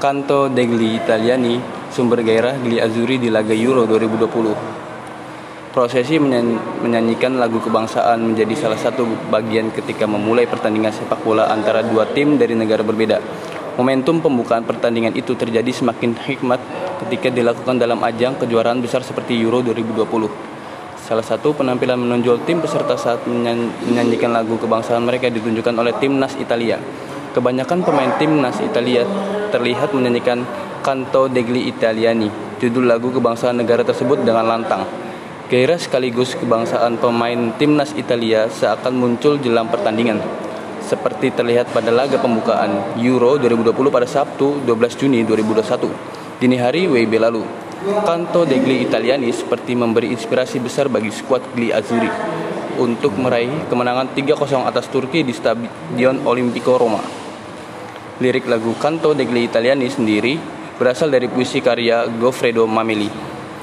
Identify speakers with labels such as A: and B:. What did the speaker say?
A: Canto degli Italiani, sumber gairah Gli Azzurri di laga Euro 2020. Prosesi menyanyikan lagu kebangsaan menjadi salah satu bagian ketika memulai pertandingan sepak bola antara dua tim dari negara berbeda. Momentum pembukaan pertandingan itu terjadi semakin hikmat ketika dilakukan dalam ajang kejuaraan besar seperti Euro 2020. Salah satu penampilan menonjol tim peserta saat menyanyikan lagu kebangsaan mereka ditunjukkan oleh timnas Italia. Kebanyakan pemain timnas Italia terlihat menyanyikan Canto degli Italiani, judul lagu kebangsaan negara tersebut dengan lantang. Gairah sekaligus kebangsaan pemain timnas Italia seakan muncul jelang pertandingan. Seperti terlihat pada laga pembukaan Euro 2020 pada Sabtu 12 Juni 2021, dini hari WIB lalu. Canto degli Italiani seperti memberi inspirasi besar bagi skuad Gli Azzurri untuk meraih kemenangan 3-0 atas Turki di Stadion Olimpico Roma. Lirik lagu Canto degli Italiani sendiri berasal dari puisi karya Goffredo Mameli.